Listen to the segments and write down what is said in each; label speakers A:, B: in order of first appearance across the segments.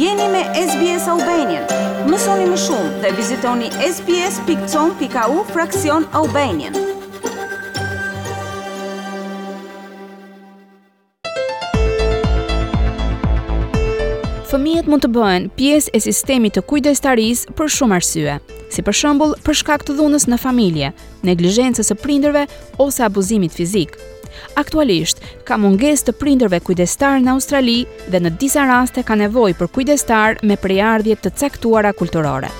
A: Jeni me SBS Albanian. Mësoni më shumë dhe vizitoni sbs.com.au fraksion Albanian. Fëmijët mund të bëhen pjesë e sistemit të kujdestarisë për shumë arsye, si për shembull për shkak të dhunës në familje, neglizhencës së prindërve ose abuzimit fizik. Aktualisht, ka mungesë të prindërve kujdestarë në Australi dhe në disa raste ka nevojë për kujdestarë me prejardhje të caktuara kulturore.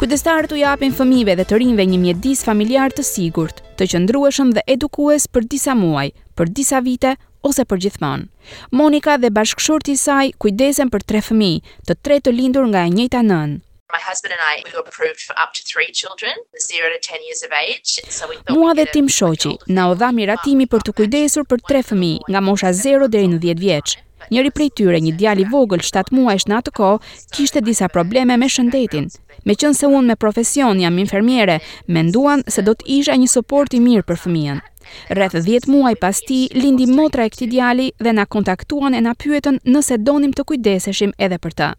A: Kujdestarët u japin fëmijëve dhe të rinjve një mjedis familjar të sigurt, të qëndrueshëm dhe edukues për disa muaj, për disa vite ose përgjithmonë. Monika dhe bashkëshorti i saj kujdesen për tre fëmijë, të tre të lindur nga e njëjta nënë. Mua dhe tim shoqi, na u dha miratimi për t'u kujdesur për tre fëmijë, nga mosha zero deri në dhjetë vjeç. Njëri prej tyre, një djalë i vogël shtatë muajsh në atë kohë, kishte disa probleme me shëndetin. Meqenëse unë me profesion jam infermiere, menduan se do të isha një suport i mirë për fëmijën. Rreth 10 muaj pas tij, lindi motra e këtij djali dhe na kontaktuan e na pyetën nëse donim të kujdeseshim edhe për të.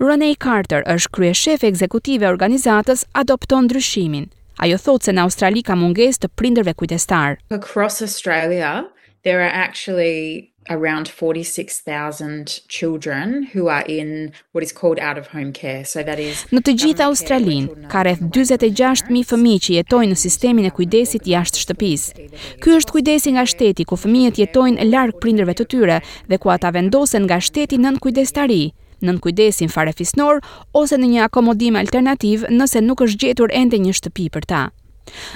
A: Renee Carter është kryeshefe ekzekutive e organizatës Adopto Ndryshimin. Ajo thotë se në Australi ka mungesë të prindërve kujdestarë.
B: Across Australia, there are actually around 46,000 children who are in what is called out of home care. So that is
A: Në të gjithë Australinë ka rreth 46,000 fëmijë që jetojnë në sistemin e kujdesit jashtë shtëpisë. Ky është kujdesi nga shteti ku fëmijët jetojnë larg prindërve të tyre dhe ku ata vendosen nga shteti nën kujdestari nën kujdesin farefisnor ose në një akomodim alternativ nëse nuk është gjetur ende një shtëpi për ta.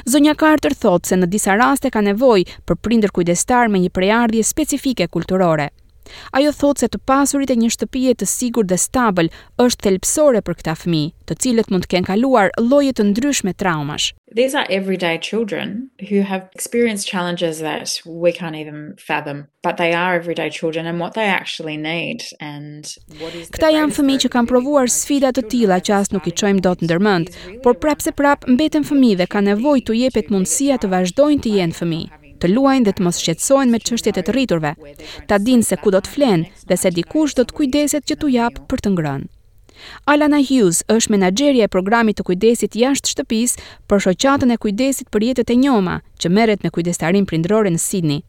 A: Zonja Carter thotë se në disa raste ka nevojë për prindër kujdestarë me një prejardhje specifike kulturore. Ajo thotë se të pasurit e një shtëpie të sigurt dhe stabël është thelbësore për këta fëmijë, të cilët mund të kenë kaluar lloje të ndryshme traumash.
B: These are everyday children who have experienced challenges that we can't even fathom. but they are everyday children and what they actually need and what is
A: Këta janë fëmijë që kanë provuar sfida të tilla që as nuk i çojmë dot ndër mend, por prapëseprapë mbeten fëmijë dhe kanë nevojë t'u jepet mundësia të vazhdojnë të jenë fëmijë të luajnë dhe të mos shqetësohen me çështjet e të rriturve, ta dinë se ku do të flenë dhe se dikush do të kujdeset që t'u japë për të ngrënë. Alana Hughes është menaxherja e programit të kujdesit jashtë shtëpisë për shoqatën e kujdesit për jetët e njoma, që merret me kujdestarinë prindërore në Sydney.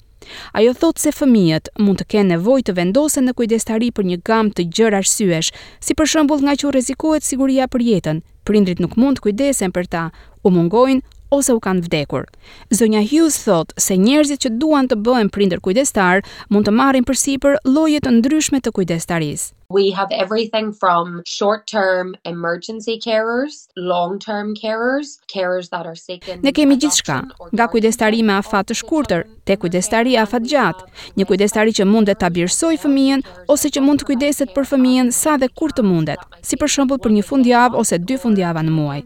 A: Ajo thotë se fëmijët mund të kenë nevojë të vendosen në kujdestari për një gamë të gjerë arsyesh, si për shembull ngaqë u rrezikohet siguria për jetën, prindërit nuk mund të kujdesen për ta, u mungojnë ose u kanë vdekur. Zonja Hughes thotë se njerëzit që duan të bëhen prindër kujdestarë mund të marrin përsipër lloje të ndryshme të kujdestarisë.
C: We have everything from short term emergency carers, long term carers, carers that are sick in
A: Ne kemi gjithçka, nga kujdestari me afat të shkurtër te kujdestari afatgjatë, një kujdestari që mundet ta birësojë fëmijën ose që mund të kujdeset për fëmijën sa dhe kur të mundet, si për shembull për një fundjavë ose dy fundjava në muaj.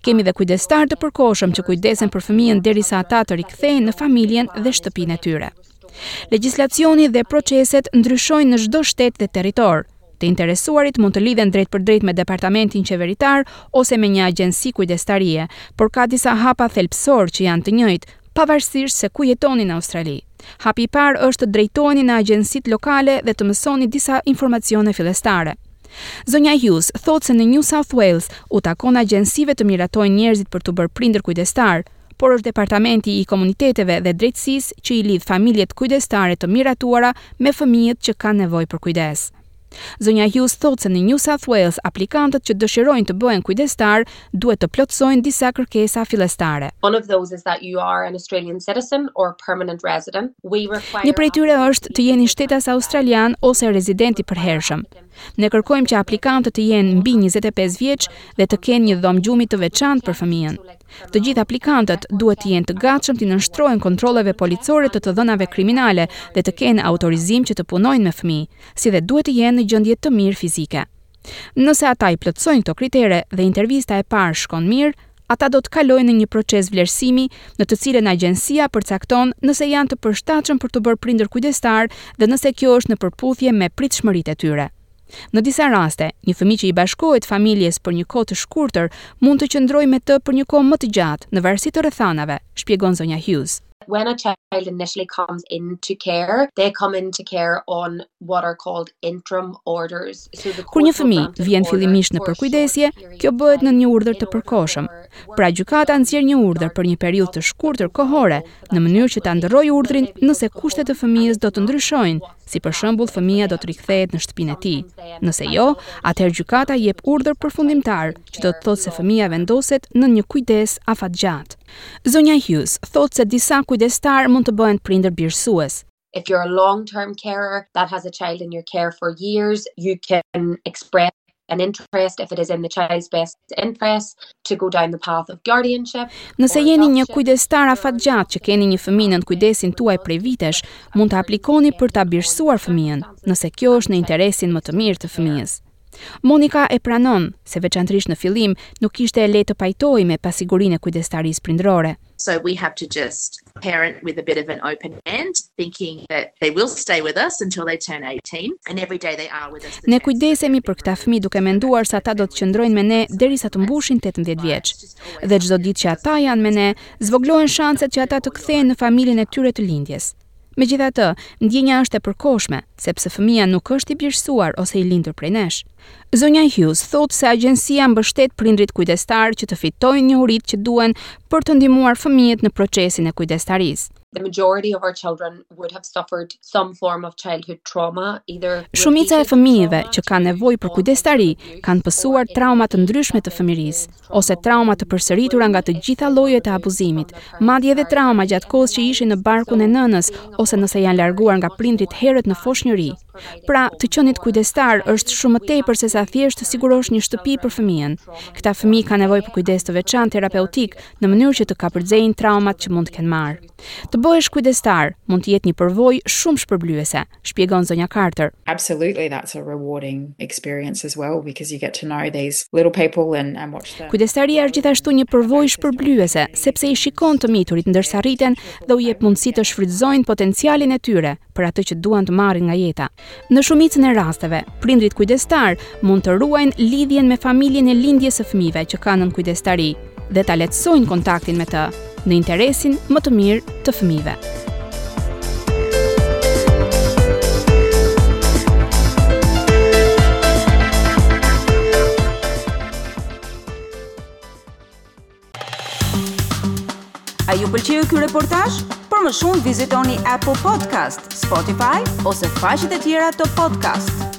A: Kemi dhe kujdestarë të përkohshëm që kujdesen për fëmijën derisa ata të rikthehen në familjen dhe shtëpinë e tyre. Legjislacioni dhe proceset ndryshojnë në çdo shtet dhe territor. Të interesuarit mund të lidhen drejtpërdrejt me departamentin qeveritar ose me një agjenci kujdestarie, por ka disa hapa thelbësorë që janë të njëjtë, pavarësisht se ku jetoni në Australi. Hapi i parë është të drejtoheni në agjencitë lokale dhe të mësoni disa informacione fillestare. Zonja Hughes thotë se në New South Wales u takon agjencive të miratojnë njerëzit për t'u bërë prindër kujdestarë, por është Departamenti i Komuniteteve dhe Drejtësisë që i lidh familjet kujdestare të miratuara me fëmijët që kanë nevojë për kujdes. Zonja Hughes thotë se në New South Wales aplikantët që dëshirojnë të bëhen kujdestarë duhet të plotësojnë disa kërkesa fillestare. Një prej tyre është të jeni shtetas australian ose rezident i përhershëm. Ne kërkojmë që aplikantët të jenë mbi 25 vjeç dhe të kenë një dhomë gjumi të veçantë për fëmijën. Të gjithë aplikantët duhet të jenë të gatshëm t'u nënshtrohen kontrolleve policore të të dhënave kriminale dhe të kenë autorizim që të punojnë me fëmijë, si dhe duhet të jenë në gjendje të mirë fizike. Nëse ata i plotësojnë këto kritere dhe intervista e parë shkon mirë, Ata do të kalojnë në një proces vlerësimi, në të cilën agjencia përcakton nëse janë të përshtatshëm për t'u bërë prindër kujdestarë dhe nëse kjo është në përputhje me pritshmëritë e tyre. Në disa raste, një fëmijë që i bashkohet familjes për një kohë të shkurtër mund të qëndrojë me të për një kohë më të gjatë, në varësi të rrethanave, shpjegon zonja Hughes.
C: when a child initially comes into care, they come into care on what are called interim orders.
A: So the Kur një fëmijë vjen fillimisht në përkujdesje, kjo bëhet në një urdhër të përkohshëm. Pra gjykata nxjerr një urdhër për një periudhë të shkurtër kohore, në mënyrë që ta ndërrojë urdhrin nëse kushtet e fëmijës do të ndryshojnë, si për shembull fëmija do të rikthehet në shtëpinë e tij. Nëse jo, atëherë gjykata jep urdhër përfundimtar, që do të thotë se fëmija vendoset në një kujdes afatgjatë. Zonja Hughes thotë se disa kujdestarë mund të bëhen prindër birësues.
C: If you're a long term carer that has a child in your care for years, you can express an interest if it is in the child's best interest to go down the path of guardianship.
A: Nëse jeni një kujdestar afatgjatë që keni një fëmijë nën kujdesin tuaj prej vitesh, mund të aplikoni për ta birësuar fëmijën, nëse kjo është në interesin më të mirë të fëmijës. Monika e pranon, se veçantërisht në fillim, nuk e kishte të lehtë të pajtohej me pasigurinë e kujdestarisë prindërore.
D: So we have to just parent with a bit of an open hand, thinking that they will stay with us until they turn 18 and every day they are with us.
A: Ne kujdesemi për këta fëmijë duke menduar se ata do të qëndrojnë me ne derisa të mbushin 18 vjeç. Dhe çdo ditë që ata janë me ne, zvogëlohen shanset që ata të kthehen në familjen e tyre të lindjes. Megjithatë, ndjenja është e përkohshme, sepse fëmija nuk është i birësuar ose i lindur prej nesh. Zonja Hughes thotë se agjencia mbështet prindërit kujdestarë që të fitojnë njohuritë që duhen për të ndihmuar fëmijët në procesin e kujdestarisë.
C: The majority of our children would have suffered some form of childhood trauma either
A: Shumica e fëmijëve që kanë nevojë për kujdestari kanë pësuar trauma të ndryshme të fëmijërisë. ose trauma të përsëritura nga të gjitha llojet e abuzimit, madje edhe trauma gjatë kohës që ishin në barkun e nënës ose nëse janë larguar nga prindërit herët në foshnjëri. Pra, të qenit kujdestar është shumë më tepër sesa thjesht të sigurosh një shtëpi për fëmijën. Këta fëmijë kanë nevojë për kujdes të veçantë terapeutik në mënyrë që të kapërcejnë traumat që mund të kenë marrë. Të bëhesh kujdestar mund të jetë një përvojë shumë shpërblyese. shpjegon zonja Carter.
B: Absolutely that's a rewarding experience as well because you get to know these little people and and watch them.
A: Kujdestaria është gjithashtu një përvojë shpërblyese, sepse i shikon të miturit ndërsa rriten dhe u jep mundësi të shfrytëzojnë potencialin e tyre për atë që duan të marrin nga jeta. Në shumicën e rasteve, prindërit kujdestarë mund të ruajnë lidhjen me familjen e lindjes së fëmijëve që kanë nën kujdestari. dhe ta lehtësojnë kontaktin me të në interesin më të mirë të fëmijëve.
E: A ju pëlqeu ky reportazh? Për më shumë vizitoni Apple Podcast, Spotify ose faqet e tjera të podcast.